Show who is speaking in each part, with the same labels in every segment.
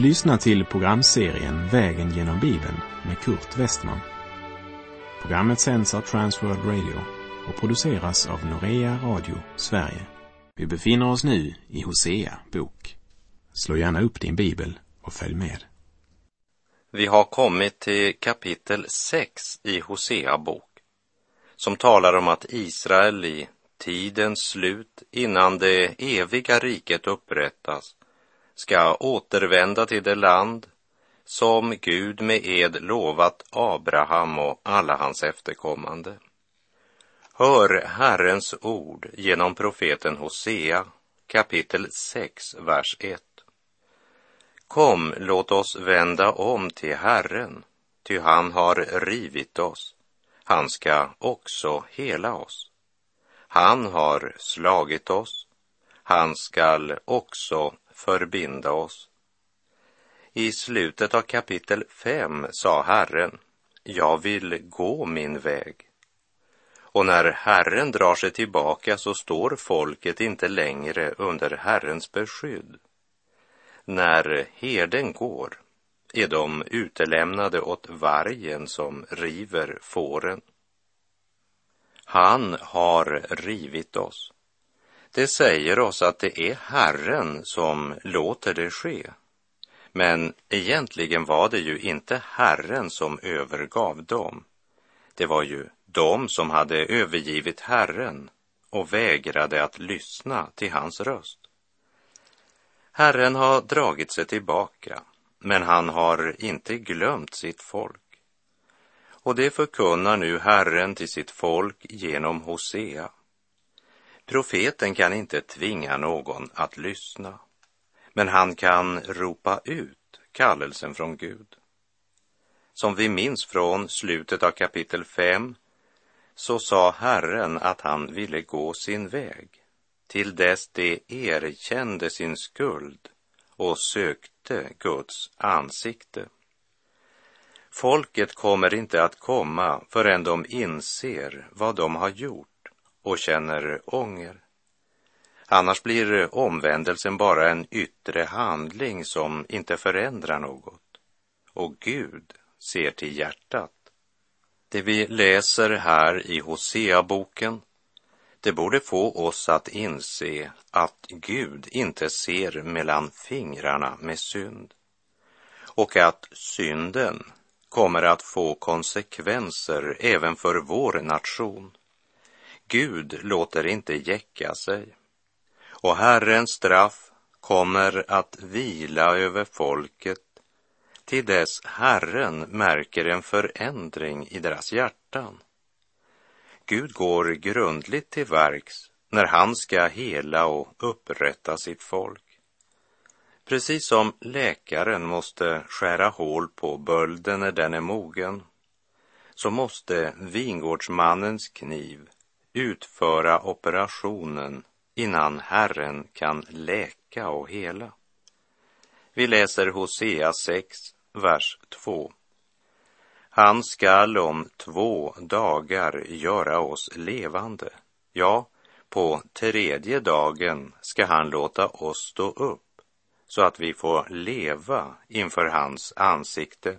Speaker 1: Du lyssnar till programserien Vägen genom Bibeln med Kurt Westman. Programmet sänds av Transworld Radio och produceras av Norea Radio Sverige. Vi befinner oss nu i Hosea bok. Slå gärna upp din bibel och följ med.
Speaker 2: Vi har kommit till kapitel 6 i Hosea bok som talar om att Israel i tidens slut innan det eviga riket upprättas ska återvända till det land som Gud med ed lovat Abraham och alla hans efterkommande. Hör Herrens ord genom profeten Hosea kapitel 6, vers 1. Kom, låt oss vända om till Herren, ty han har rivit oss. Han ska också hela oss. Han har slagit oss. Han skall också förbinda oss. I slutet av kapitel 5 sa Herren, jag vill gå min väg. Och när Herren drar sig tillbaka så står folket inte längre under Herrens beskydd. När herden går är de utelämnade åt vargen som river fåren. Han har rivit oss. Det säger oss att det är Herren som låter det ske. Men egentligen var det ju inte Herren som övergav dem. Det var ju de som hade övergivit Herren och vägrade att lyssna till hans röst. Herren har dragit sig tillbaka, men han har inte glömt sitt folk. Och det förkunnar nu Herren till sitt folk genom Hosea. Profeten kan inte tvinga någon att lyssna, men han kan ropa ut kallelsen från Gud. Som vi minns från slutet av kapitel 5 så sa Herren att han ville gå sin väg till dess de erkände sin skuld och sökte Guds ansikte. Folket kommer inte att komma förrän de inser vad de har gjort och känner ånger. Annars blir omvändelsen bara en yttre handling som inte förändrar något. Och Gud ser till hjärtat. Det vi läser här i Hosea-boken, det borde få oss att inse att Gud inte ser mellan fingrarna med synd och att synden kommer att få konsekvenser även för vår nation. Gud låter inte jäcka sig och Herrens straff kommer att vila över folket till dess Herren märker en förändring i deras hjärtan. Gud går grundligt till verks när han ska hela och upprätta sitt folk. Precis som läkaren måste skära hål på bölden när den är mogen, så måste vingårdsmannens kniv utföra operationen innan Herren kan läka och hela. Vi läser Hosea 6, vers 2. Han skall om två dagar göra oss levande. Ja, på tredje dagen ska han låta oss stå upp så att vi får leva inför hans ansikte.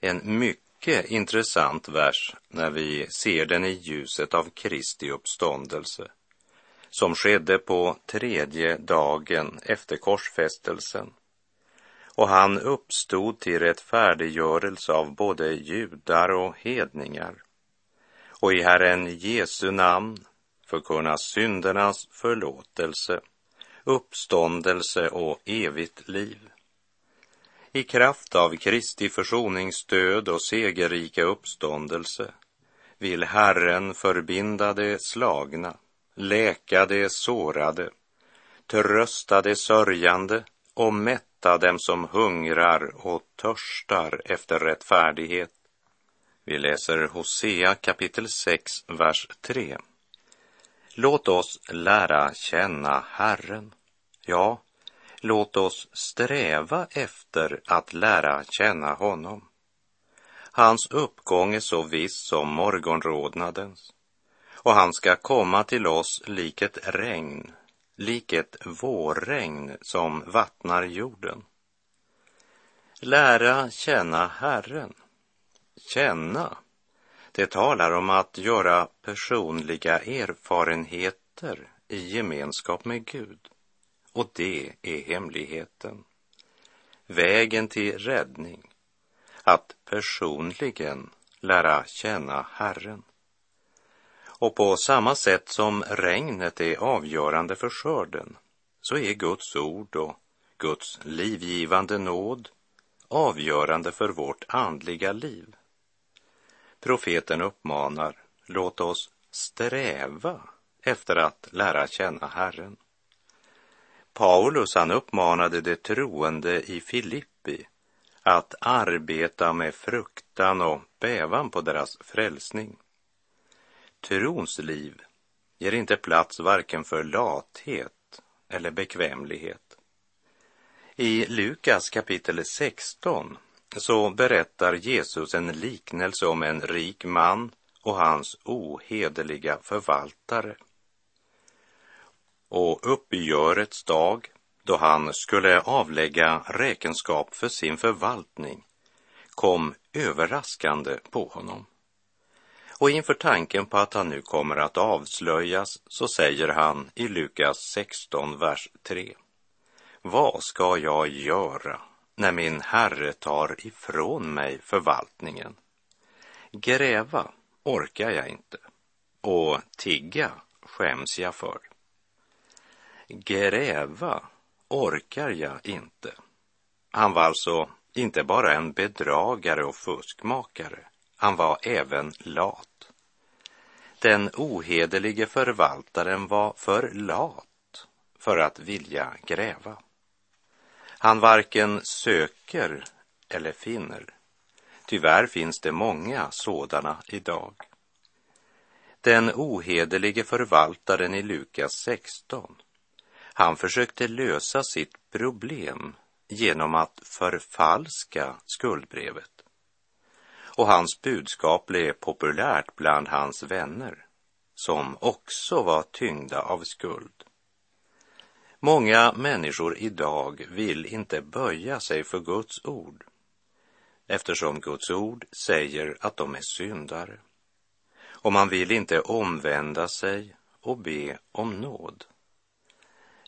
Speaker 2: En mycket mycket intressant vers när vi ser den i ljuset av Kristi uppståndelse som skedde på tredje dagen efter korsfästelsen. Och han uppstod till rättfärdiggörelse av både judar och hedningar. Och i Herren Jesu namn förkunnas syndernas förlåtelse, uppståndelse och evigt liv. I kraft av Kristi försoningsstöd och segerrika uppståndelse vill Herren förbinda de slagna, läka de sårade, trösta de sörjande och mätta dem som hungrar och törstar efter rättfärdighet. Vi läser Hosea kapitel 6, vers 3. Låt oss lära känna Herren. Ja, Låt oss sträva efter att lära känna honom. Hans uppgång är så viss som morgonrodnadens och han ska komma till oss lik ett regn, lik ett vårregn som vattnar jorden. Lära känna Herren. Känna, det talar om att göra personliga erfarenheter i gemenskap med Gud. Och det är hemligheten. Vägen till räddning. Att personligen lära känna Herren. Och på samma sätt som regnet är avgörande för skörden så är Guds ord och Guds livgivande nåd avgörande för vårt andliga liv. Profeten uppmanar, låt oss sträva efter att lära känna Herren. Paulus han uppmanade de troende i Filippi att arbeta med fruktan och bävan på deras frälsning. Trons liv ger inte plats varken för lathet eller bekvämlighet. I Lukas kapitel 16 så berättar Jesus en liknelse om en rik man och hans ohederliga förvaltare. Och uppgörets dag, då han skulle avlägga räkenskap för sin förvaltning, kom överraskande på honom. Och inför tanken på att han nu kommer att avslöjas så säger han i Lukas 16, vers 3. Vad ska jag göra när min herre tar ifrån mig förvaltningen? Gräva orkar jag inte och tigga skäms jag för. Gräva orkar jag inte. Han var alltså inte bara en bedragare och fuskmakare, han var även lat. Den ohederlige förvaltaren var för lat för att vilja gräva. Han varken söker eller finner. Tyvärr finns det många sådana idag. Den ohederlige förvaltaren i Lukas 16, han försökte lösa sitt problem genom att förfalska skuldbrevet. Och hans budskap blev populärt bland hans vänner, som också var tyngda av skuld. Många människor idag vill inte böja sig för Guds ord eftersom Guds ord säger att de är syndare. Och man vill inte omvända sig och be om nåd.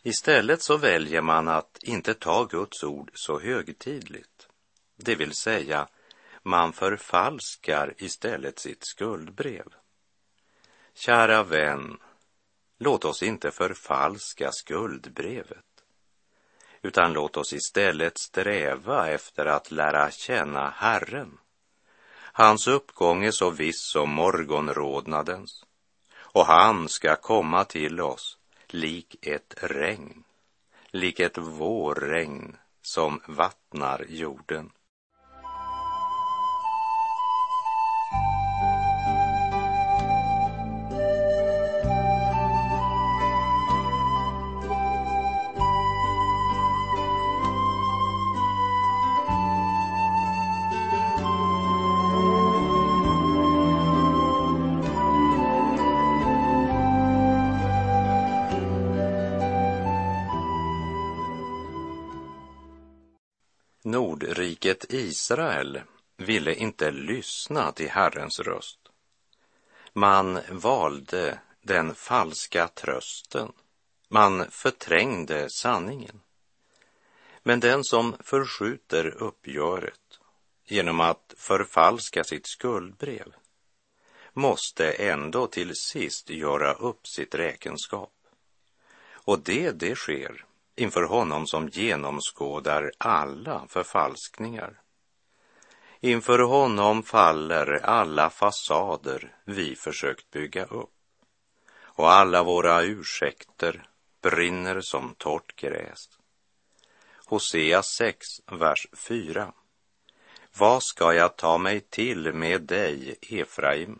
Speaker 2: Istället så väljer man att inte ta Guds ord så högtidligt. Det vill säga, man förfalskar istället sitt skuldbrev. Kära vän, låt oss inte förfalska skuldbrevet, utan låt oss istället sträva efter att lära känna Herren. Hans uppgång är så viss som morgonrodnadens, och han ska komma till oss lik ett regn, lik ett vårregn som vattnar jorden. Folket Israel ville inte lyssna till Herrens röst. Man valde den falska trösten. Man förträngde sanningen. Men den som förskjuter uppgöret genom att förfalska sitt skuldbrev måste ändå till sist göra upp sitt räkenskap. Och det, det sker inför honom som genomskådar alla förfalskningar. Inför honom faller alla fasader vi försökt bygga upp och alla våra ursäkter brinner som torrt gräs. Hosea 6, vers 4. Vad ska jag ta mig till med dig, Efraim?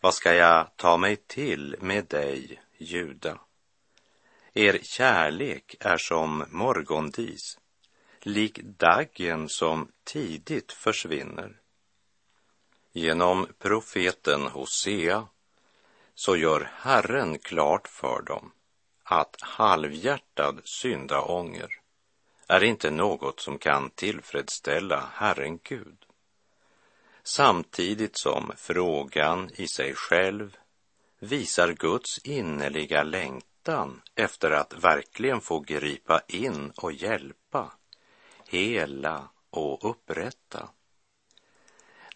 Speaker 2: Vad ska jag ta mig till med dig, Juda? Er kärlek är som morgondis, lik daggen som tidigt försvinner. Genom profeten Hosea så gör Herren klart för dem att halvhjärtad syndaånger är inte något som kan tillfredsställa Herren Gud. Samtidigt som frågan i sig själv visar Guds innerliga längtan efter att verkligen få gripa in och hjälpa, hela och upprätta.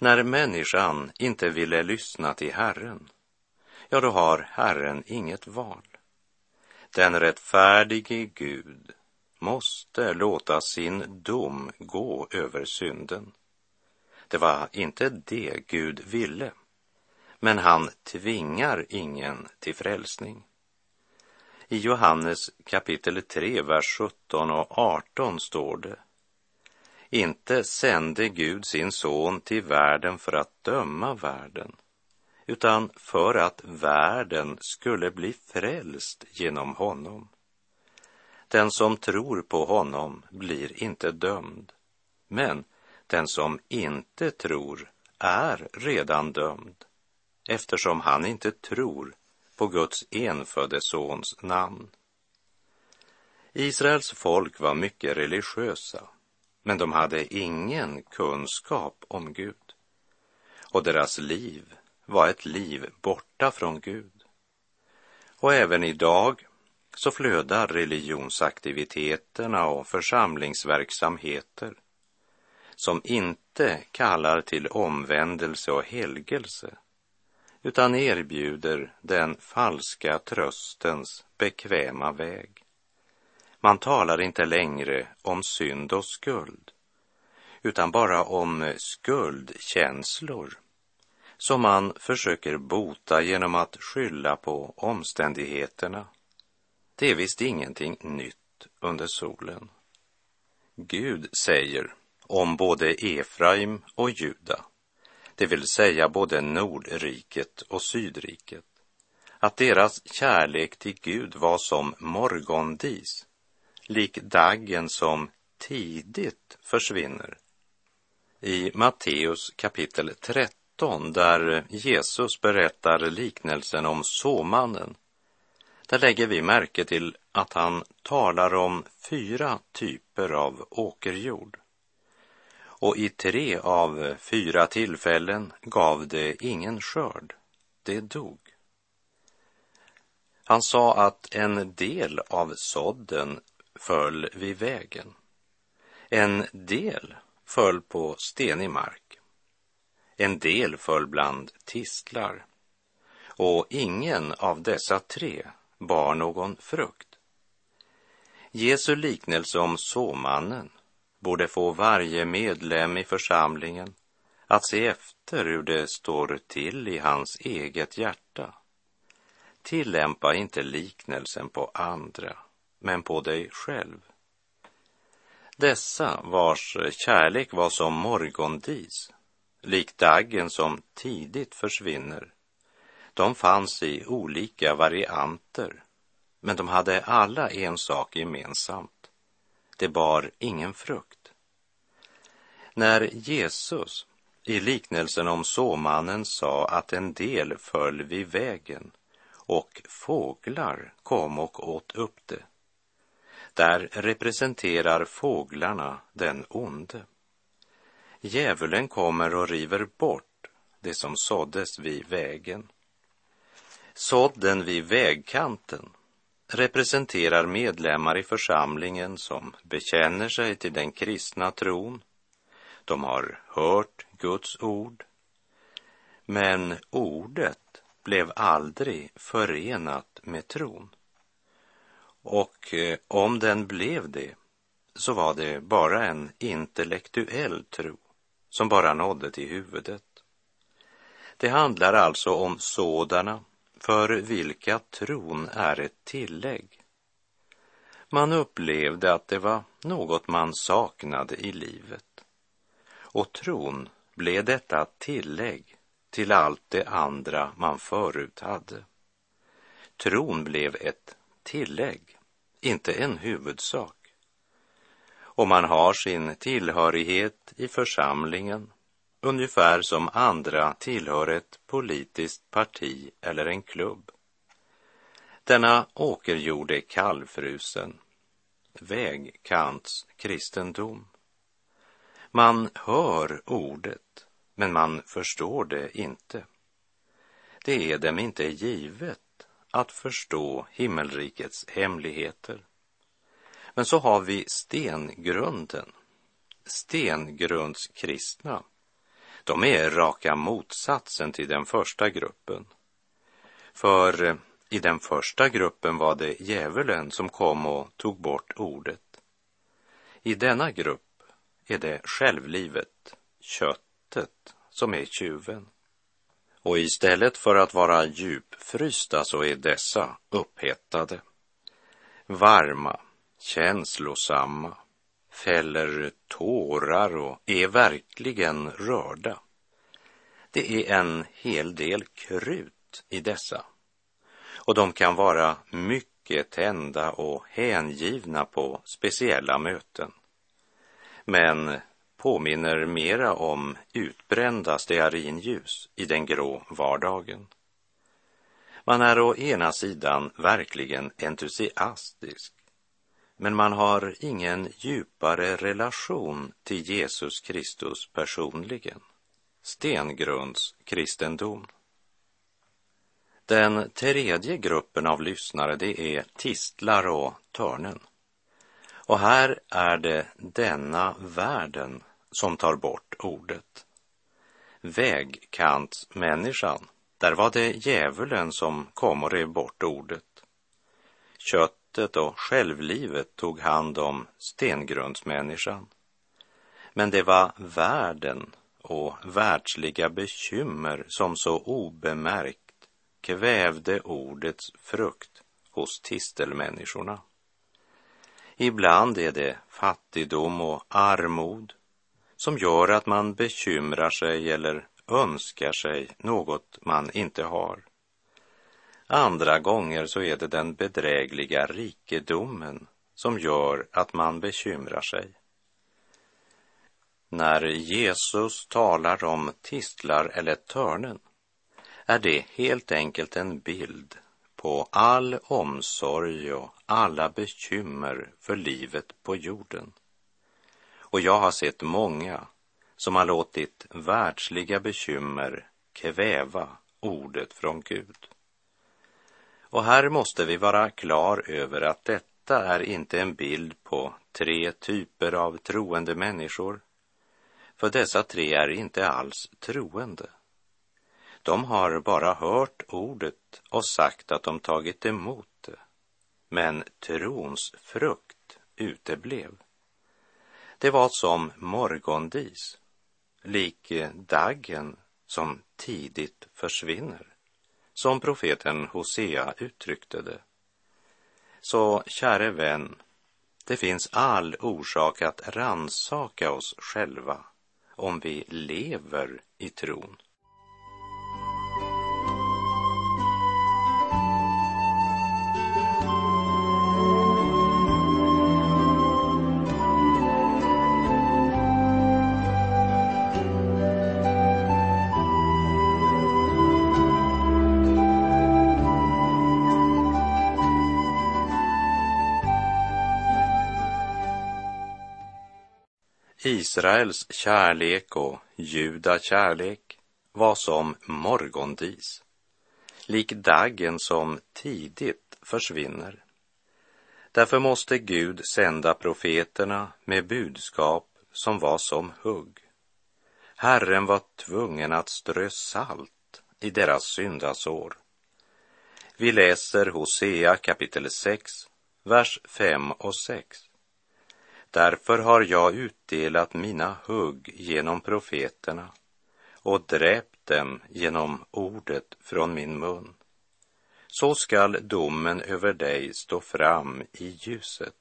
Speaker 2: När människan inte ville lyssna till Herren, ja, då har Herren inget val. Den rättfärdige Gud måste låta sin dom gå över synden. Det var inte det Gud ville, men han tvingar ingen till frälsning. I Johannes kapitel 3, vers 17 och 18 står det inte sände Gud sin son till världen för att döma världen, utan för att världen skulle bli frälst genom honom. Den som tror på honom blir inte dömd, men den som inte tror är redan dömd eftersom han inte tror på Guds enfödde sons namn. Israels folk var mycket religiösa, men de hade ingen kunskap om Gud. Och deras liv var ett liv borta från Gud. Och även idag så flödar religionsaktiviteterna och församlingsverksamheter som inte kallar till omvändelse och helgelse utan erbjuder den falska tröstens bekväma väg. Man talar inte längre om synd och skuld utan bara om skuldkänslor som man försöker bota genom att skylla på omständigheterna. Det är visst ingenting nytt under solen. Gud säger om både Efraim och Juda, det vill säga både Nordriket och Sydriket, att deras kärlek till Gud var som morgondis, lik daggen som tidigt försvinner. I Matteus kapitel 13, där Jesus berättar liknelsen om såmannen, där lägger vi märke till att han talar om fyra typer av åkerjord och i tre av fyra tillfällen gav det ingen skörd, det dog. Han sa att en del av sådden föll vid vägen. En del föll på stenig mark. En del föll bland tistlar. Och ingen av dessa tre bar någon frukt. Jesu liknelse om såmannen borde få varje medlem i församlingen att se efter hur det står till i hans eget hjärta. Tillämpa inte liknelsen på andra, men på dig själv. Dessa vars kärlek var som morgondis, lik daggen som tidigt försvinner, de fanns i olika varianter, men de hade alla en sak gemensamt det bar ingen frukt. När Jesus i liknelsen om såmannen sa att en del föll vid vägen och fåglar kom och åt upp det. Där representerar fåglarna den onde. Djävulen kommer och river bort det som såddes vid vägen. Sådden vid vägkanten representerar medlemmar i församlingen som bekänner sig till den kristna tron. De har hört Guds ord, men ordet blev aldrig förenat med tron. Och eh, om den blev det, så var det bara en intellektuell tro som bara nådde till huvudet. Det handlar alltså om sådana för vilka tron är ett tillägg. Man upplevde att det var något man saknade i livet. Och tron blev detta tillägg till allt det andra man förut hade. Tron blev ett tillägg, inte en huvudsak. Och man har sin tillhörighet i församlingen ungefär som andra tillhör ett politiskt parti eller en klubb. Denna åkerjord är kallfrusen. vägkantskristendom. Man hör ordet, men man förstår det inte. Det är dem inte givet att förstå himmelrikets hemligheter. Men så har vi stengrunden, stengrundskristna. De är raka motsatsen till den första gruppen. För eh, i den första gruppen var det djävulen som kom och tog bort ordet. I denna grupp är det självlivet, köttet, som är tjuven. Och istället för att vara djupfrysta så är dessa upphettade, varma, känslosamma, fäller tårar och är verkligen rörda. Det är en hel del krut i dessa och de kan vara mycket tända och hängivna på speciella möten. Men påminner mera om utbrända stearinljus i den grå vardagen. Man är å ena sidan verkligen entusiastisk, men man har ingen djupare relation till Jesus Kristus personligen. Stengrunds kristendom. Den tredje gruppen av lyssnare det är tistlar och törnen. Och här är det denna världen som tar bort ordet. Vägkantsmänniskan, där var det djävulen som kom och rev bort ordet. Köttet och självlivet tog hand om stengrundsmänniskan. Men det var världen och världsliga bekymmer som så obemärkt kvävde ordets frukt hos tistelmänniskorna. Ibland är det fattigdom och armod som gör att man bekymrar sig eller önskar sig något man inte har. Andra gånger så är det den bedrägliga rikedomen som gör att man bekymrar sig. När Jesus talar om tistlar eller törnen är det helt enkelt en bild på all omsorg och alla bekymmer för livet på jorden. Och jag har sett många som har låtit världsliga bekymmer kväva ordet från Gud. Och här måste vi vara klar över att detta är inte en bild på tre typer av troende människor. För dessa tre är inte alls troende. De har bara hört ordet och sagt att de tagit emot det. Men trons frukt uteblev. Det var som morgondis, lik daggen som tidigt försvinner, som profeten Hosea uttryckte det. Så käre vän, det finns all orsak att ransaka oss själva om vi lever i tron. Israels kärlek och Juda kärlek var som morgondis, lik daggen som tidigt försvinner. Därför måste Gud sända profeterna med budskap som var som hugg. Herren var tvungen att strö salt i deras syndasår. Vi läser Hosea kapitel 6, vers 5 och 6. Därför har jag utdelat mina hugg genom profeterna och dräpt dem genom ordet från min mun. Så skall domen över dig stå fram i ljuset.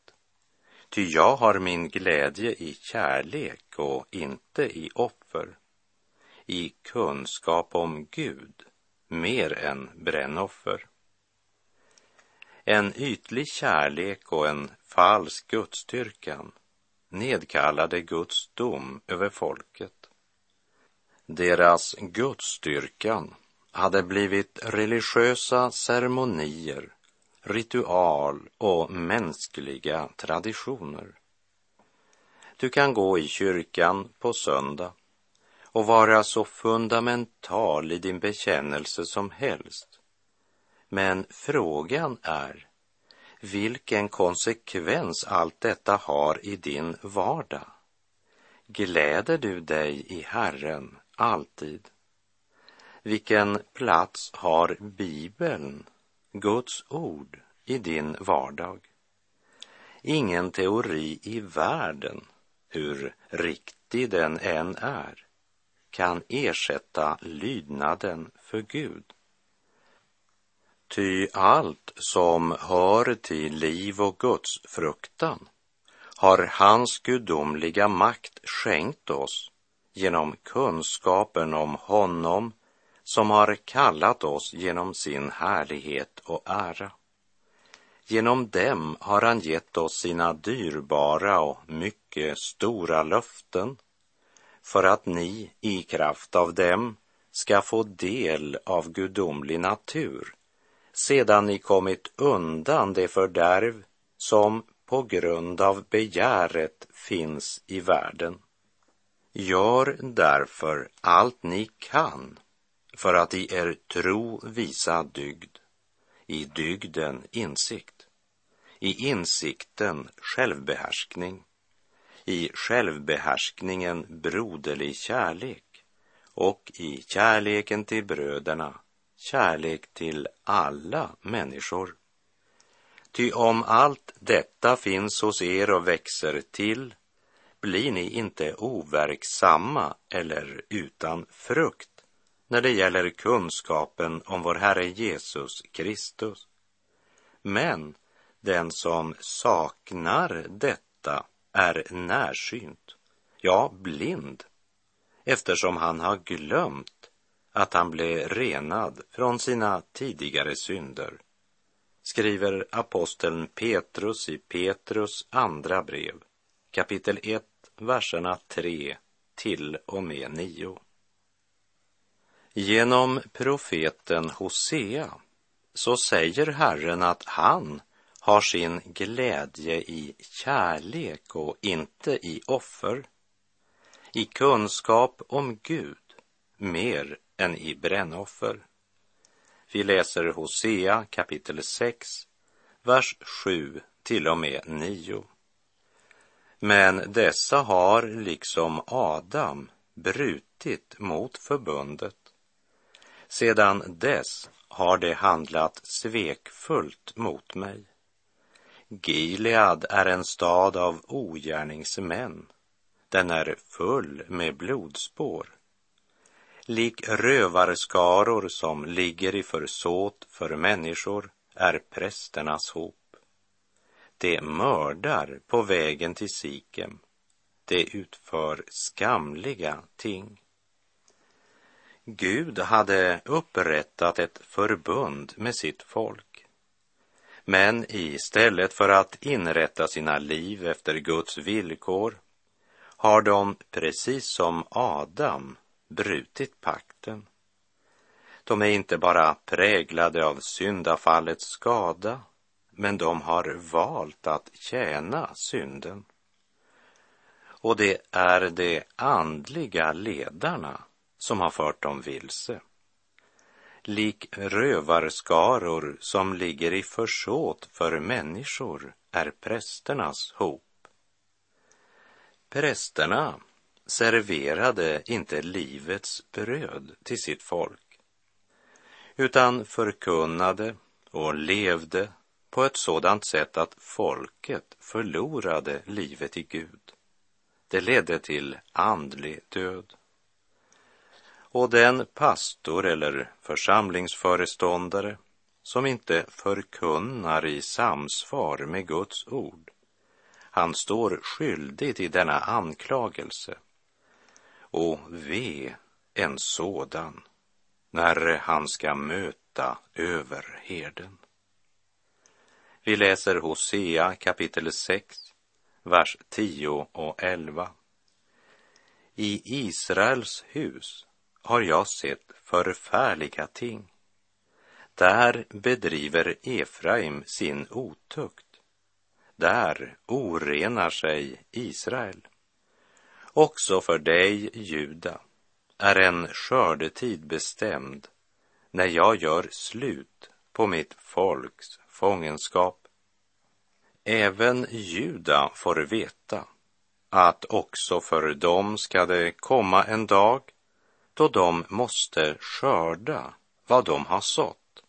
Speaker 2: Ty jag har min glädje i kärlek och inte i offer, i kunskap om Gud mer än brännoffer. En ytlig kärlek och en falsk gudstyrkan nedkallade Guds dom över folket. Deras gudsstyrkan hade blivit religiösa ceremonier, ritual och mänskliga traditioner. Du kan gå i kyrkan på söndag och vara så fundamental i din bekännelse som helst. Men frågan är vilken konsekvens allt detta har i din vardag. Gläder du dig i Herren alltid? Vilken plats har Bibeln, Guds ord, i din vardag? Ingen teori i världen, hur riktig den än är, kan ersätta lydnaden för Gud. Ty allt som hör till liv och Guds fruktan har hans gudomliga makt skänkt oss genom kunskapen om honom som har kallat oss genom sin härlighet och ära. Genom dem har han gett oss sina dyrbara och mycket stora löften för att ni i kraft av dem ska få del av gudomlig natur sedan ni kommit undan det fördärv som på grund av begäret finns i världen. Gör därför allt ni kan för att i er tro visa dygd, i dygden insikt, i insikten självbehärskning, i självbehärskningen broderlig kärlek och i kärleken till bröderna kärlek till alla människor. Ty om allt detta finns hos er och växer till blir ni inte overksamma eller utan frukt när det gäller kunskapen om vår Herre Jesus Kristus. Men den som saknar detta är närsynt, ja, blind, eftersom han har glömt att han blev renad från sina tidigare synder, skriver aposteln Petrus i Petrus andra brev, kapitel 1, verserna 3 till och med 9. Genom profeten Hosea så säger Herren att han har sin glädje i kärlek och inte i offer, i kunskap om Gud mer än i brännoffer. Vi läser Hosea kapitel 6, vers 7 till och med 9. Men dessa har liksom Adam brutit mot förbundet. Sedan dess har de handlat svekfullt mot mig. Gilead är en stad av ogärningsmän. Den är full med blodspår. Lik rövarskaror som ligger i försåt för människor är prästernas hop. De mördar på vägen till Sikem. De utför skamliga ting. Gud hade upprättat ett förbund med sitt folk. Men istället för att inrätta sina liv efter Guds villkor har de, precis som Adam, brutit pakten. De är inte bara präglade av syndafallets skada, men de har valt att tjäna synden. Och det är de andliga ledarna som har fört dem vilse. Lik rövarskaror som ligger i försåt för människor är prästernas hop. Prästerna serverade inte livets bröd till sitt folk, utan förkunnade och levde på ett sådant sätt att folket förlorade livet i Gud. Det ledde till andlig död. Och den pastor eller församlingsföreståndare som inte förkunnar i samsvar med Guds ord, han står skyldig till denna anklagelse. Och ve en sådan när han ska möta överherden. Vi läser Hosea kapitel 6, vers 10 och 11. I Israels hus har jag sett förfärliga ting. Där bedriver Efraim sin otukt. Där orenar sig Israel. Också för dig, Juda, är en skördetid bestämd när jag gör slut på mitt folks fångenskap. Även Juda får veta att också för dem ska det komma en dag då de måste skörda vad de har sått.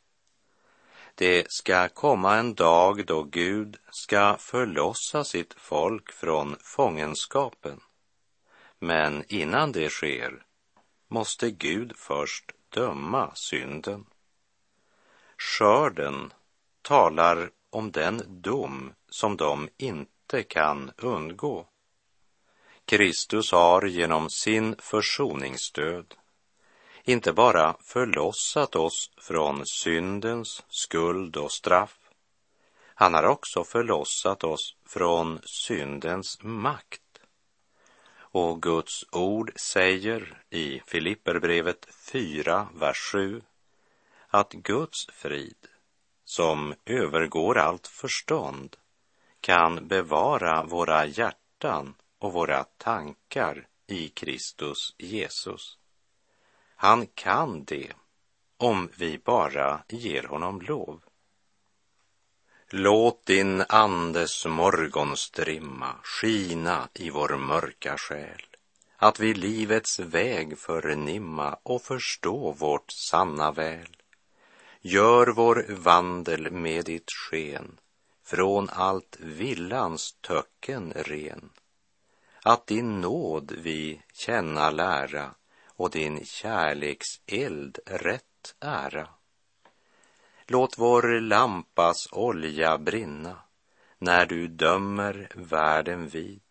Speaker 2: Det ska komma en dag då Gud ska förlossa sitt folk från fångenskapen. Men innan det sker måste Gud först döma synden. Skörden talar om den dom som de inte kan undgå. Kristus har genom sin försoningsdöd inte bara förlossat oss från syndens skuld och straff. Han har också förlossat oss från syndens makt. Och Guds ord säger i Filipperbrevet 4, vers 7 att Guds frid, som övergår allt förstånd, kan bevara våra hjärtan och våra tankar i Kristus Jesus. Han kan det om vi bara ger honom lov. Låt din andes morgonstrimma skina i vår mörka själ, att vi livets väg förnimma och förstå vårt sanna väl. Gör vår vandel med ditt sken, från allt villans töcken ren. Att din nåd vi känna lära och din kärleks eld rätt ära. Låt vår lampas olja brinna när du dömer världen vid.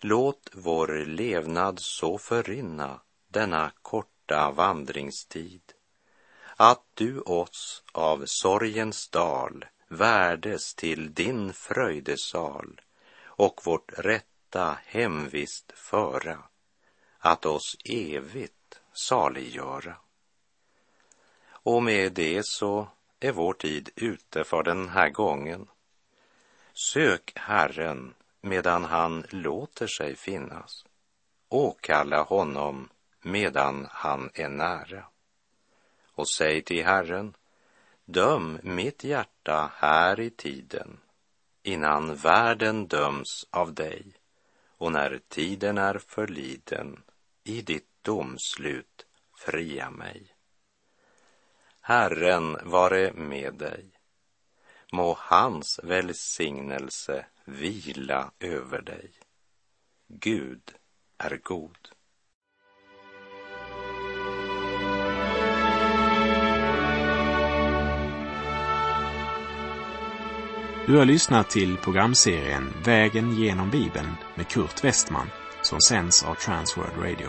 Speaker 2: Låt vår levnad så förrinna denna korta vandringstid att du oss av sorgens dal värdes till din fröjdesal och vårt rätta hemvist föra att oss evigt saliggöra. Och med det så är vår tid ute för den här gången. Sök Herren medan han låter sig finnas. Åkalla honom medan han är nära. Och säg till Herren, döm mitt hjärta här i tiden innan världen döms av dig och när tiden är förliden i ditt domslut fria mig. Herren vare med dig. Må hans välsignelse vila över dig. Gud är god.
Speaker 1: Du har lyssnat till programserien Vägen genom Bibeln med Kurt Westman som sänds av Transworld Radio.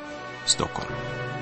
Speaker 1: Stockholm.